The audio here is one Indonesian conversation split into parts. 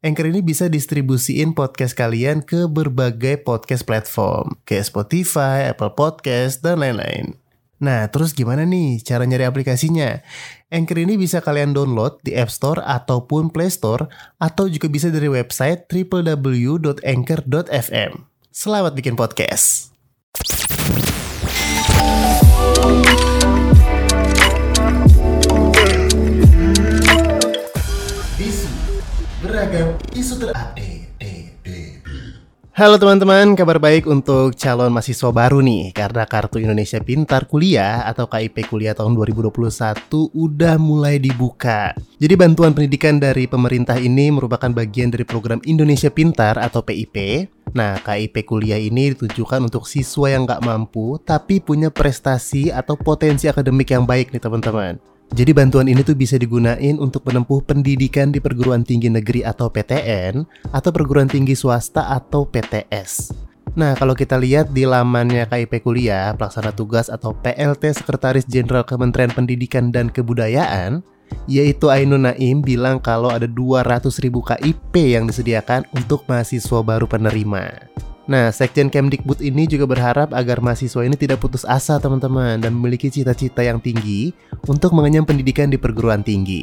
Anchor ini bisa distribusiin podcast kalian ke berbagai podcast platform, kayak Spotify, Apple Podcast, dan lain-lain. Nah, terus gimana nih cara nyari aplikasinya? Anchor ini bisa kalian download di App Store ataupun Play Store, atau juga bisa dari website www.anchor.fm. Selamat bikin podcast! Beragam isu terupdate. Halo teman-teman, kabar baik untuk calon mahasiswa baru nih Karena Kartu Indonesia Pintar Kuliah atau KIP Kuliah tahun 2021 udah mulai dibuka Jadi bantuan pendidikan dari pemerintah ini merupakan bagian dari program Indonesia Pintar atau PIP Nah, KIP kuliah ini ditujukan untuk siswa yang nggak mampu tapi punya prestasi atau potensi akademik yang baik nih teman-teman. Jadi bantuan ini tuh bisa digunain untuk menempuh pendidikan di perguruan tinggi negeri atau PTN atau perguruan tinggi swasta atau PTS. Nah, kalau kita lihat di lamannya KIP Kuliah, pelaksana tugas atau PLT Sekretaris Jenderal Kementerian Pendidikan dan Kebudayaan, yaitu Ainun Naim bilang kalau ada 200 ribu KIP yang disediakan untuk mahasiswa baru penerima. Nah, Sekjen Kemdikbud ini juga berharap agar mahasiswa ini tidak putus asa teman-teman dan memiliki cita-cita yang tinggi untuk mengenyam pendidikan di perguruan tinggi.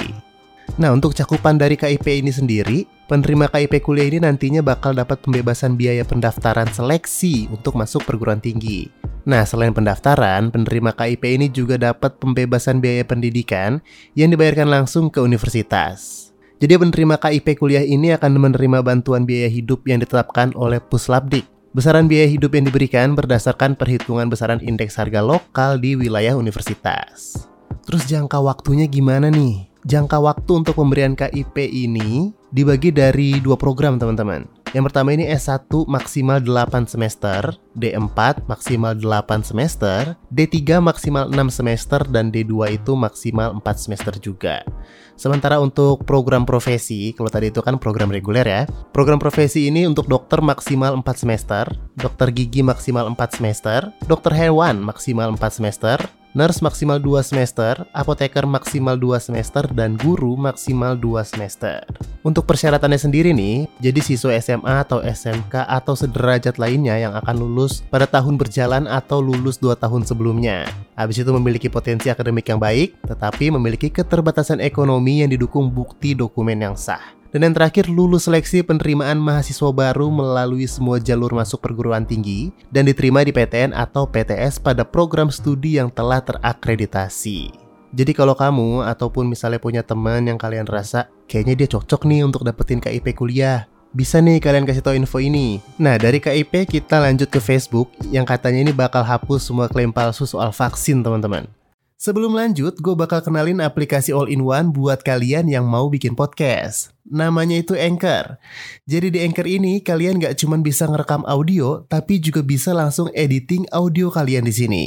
Nah, untuk cakupan dari KIP ini sendiri, penerima KIP kuliah ini nantinya bakal dapat pembebasan biaya pendaftaran seleksi untuk masuk perguruan tinggi. Nah, selain pendaftaran, penerima KIP ini juga dapat pembebasan biaya pendidikan yang dibayarkan langsung ke universitas. Jadi penerima KIP kuliah ini akan menerima bantuan biaya hidup yang ditetapkan oleh Puslabdik Besaran biaya hidup yang diberikan berdasarkan perhitungan besaran indeks harga lokal di wilayah universitas. Terus jangka waktunya gimana nih? Jangka waktu untuk pemberian KIP ini dibagi dari dua program teman-teman. Yang pertama ini S1 maksimal 8 semester, D4 maksimal 8 semester, D3 maksimal 6 semester, dan D2 itu maksimal 4 semester juga. Sementara untuk program profesi, kalau tadi itu kan program reguler ya. Program profesi ini untuk dokter maksimal 4 semester, dokter gigi maksimal 4 semester, dokter hewan maksimal 4 semester, nurse maksimal 2 semester, apoteker maksimal 2 semester, dan guru maksimal 2 semester. Untuk persyaratannya sendiri nih, jadi siswa SMA atau SMK atau sederajat lainnya yang akan lulus pada tahun berjalan atau lulus 2 tahun sebelumnya. Habis itu memiliki potensi akademik yang baik, tetapi memiliki keterbatasan ekonomi yang didukung bukti dokumen yang sah. Dan yang terakhir, lulus seleksi penerimaan mahasiswa baru melalui semua jalur masuk perguruan tinggi dan diterima di PTN atau PTS pada program studi yang telah terakreditasi. Jadi kalau kamu ataupun misalnya punya teman yang kalian rasa kayaknya dia cocok nih untuk dapetin KIP kuliah, bisa nih kalian kasih tahu info ini. Nah, dari KIP kita lanjut ke Facebook yang katanya ini bakal hapus semua klaim palsu soal vaksin, teman-teman. Sebelum lanjut, gue bakal kenalin aplikasi all-in-one buat kalian yang mau bikin podcast. Namanya itu Anchor. Jadi di Anchor ini kalian gak cuma bisa ngerekam audio, tapi juga bisa langsung editing audio kalian di sini.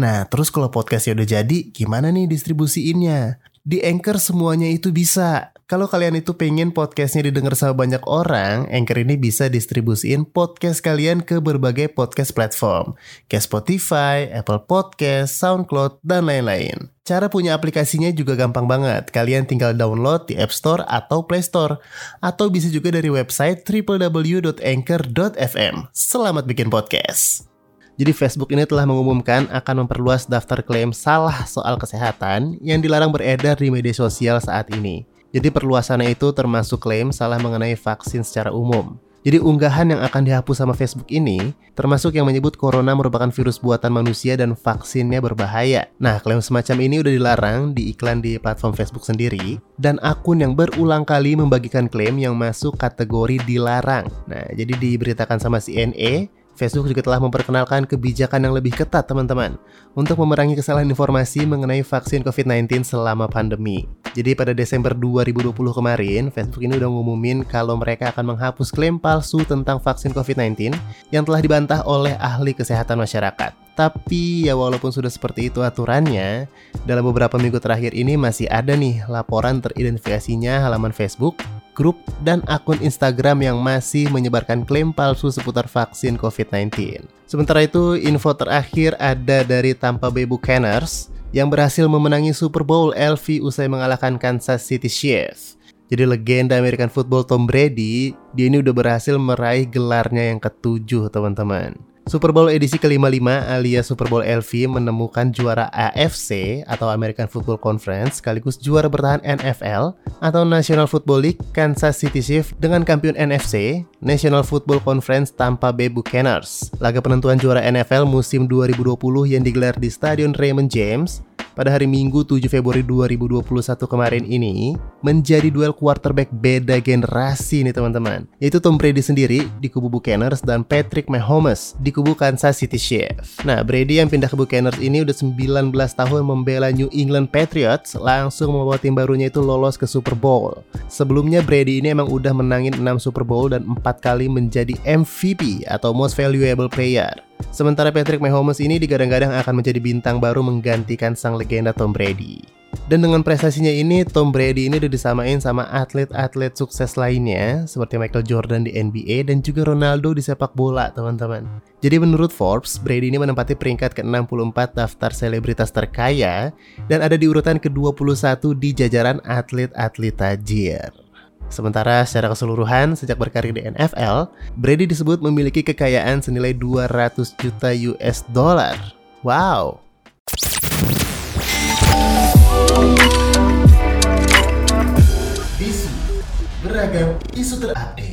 Nah, terus kalau podcastnya udah jadi, gimana nih distribusiinnya? Di Anchor semuanya itu bisa. Kalau kalian itu pengen podcastnya didengar sama banyak orang, Anchor ini bisa distribusiin podcast kalian ke berbagai podcast platform, kayak Spotify, Apple Podcast, SoundCloud, dan lain-lain. Cara punya aplikasinya juga gampang banget. Kalian tinggal download di App Store atau Play Store. Atau bisa juga dari website www.anchor.fm. Selamat bikin podcast! Jadi Facebook ini telah mengumumkan akan memperluas daftar klaim salah soal kesehatan yang dilarang beredar di media sosial saat ini. Jadi perluasannya itu termasuk klaim salah mengenai vaksin secara umum. Jadi unggahan yang akan dihapus sama Facebook ini termasuk yang menyebut corona merupakan virus buatan manusia dan vaksinnya berbahaya. Nah, klaim semacam ini udah dilarang di iklan di platform Facebook sendiri dan akun yang berulang kali membagikan klaim yang masuk kategori dilarang. Nah, jadi diberitakan sama CNA Facebook juga telah memperkenalkan kebijakan yang lebih ketat teman-teman untuk memerangi kesalahan informasi mengenai vaksin COVID-19 selama pandemi. Jadi pada Desember 2020 kemarin, Facebook ini udah ngumumin kalau mereka akan menghapus klaim palsu tentang vaksin COVID-19 yang telah dibantah oleh ahli kesehatan masyarakat. Tapi ya walaupun sudah seperti itu aturannya, dalam beberapa minggu terakhir ini masih ada nih laporan teridentifikasinya halaman Facebook grup, dan akun Instagram yang masih menyebarkan klaim palsu seputar vaksin COVID-19. Sementara itu, info terakhir ada dari Tampa Bay Buccaneers yang berhasil memenangi Super Bowl LV usai mengalahkan Kansas City Chiefs. Jadi legenda American Football Tom Brady, dia ini udah berhasil meraih gelarnya yang ketujuh teman-teman. Super Bowl edisi ke-55 alias Super Bowl LV menemukan juara AFC atau American Football Conference sekaligus juara bertahan NFL atau National Football League Kansas City Chiefs dengan kampion NFC National Football Conference Tampa Bay Buccaneers. Laga penentuan juara NFL musim 2020 yang digelar di Stadion Raymond James pada hari Minggu 7 Februari 2021 kemarin ini menjadi duel quarterback beda generasi nih teman-teman. Yaitu Tom Brady sendiri di kubu Buccaneers dan Patrick Mahomes di kubu Kansas City Chiefs. Nah, Brady yang pindah ke Buccaneers ini udah 19 tahun membela New England Patriots langsung membawa tim barunya itu lolos ke Super Bowl. Sebelumnya Brady ini emang udah menangin 6 Super Bowl dan 4 kali menjadi MVP atau Most Valuable Player. Sementara Patrick Mahomes ini digadang-gadang akan menjadi bintang baru menggantikan sang legenda Tom Brady. Dan dengan prestasinya ini, Tom Brady ini udah disamain sama atlet-atlet sukses lainnya seperti Michael Jordan di NBA dan juga Ronaldo di sepak bola, teman-teman. Jadi menurut Forbes, Brady ini menempati peringkat ke-64 daftar selebritas terkaya dan ada di urutan ke-21 di jajaran atlet-atlet tajir. Sementara secara keseluruhan, sejak berkarir di NFL, Brady disebut memiliki kekayaan senilai 200 juta US dollar. Wow! Beragam isu terupdate.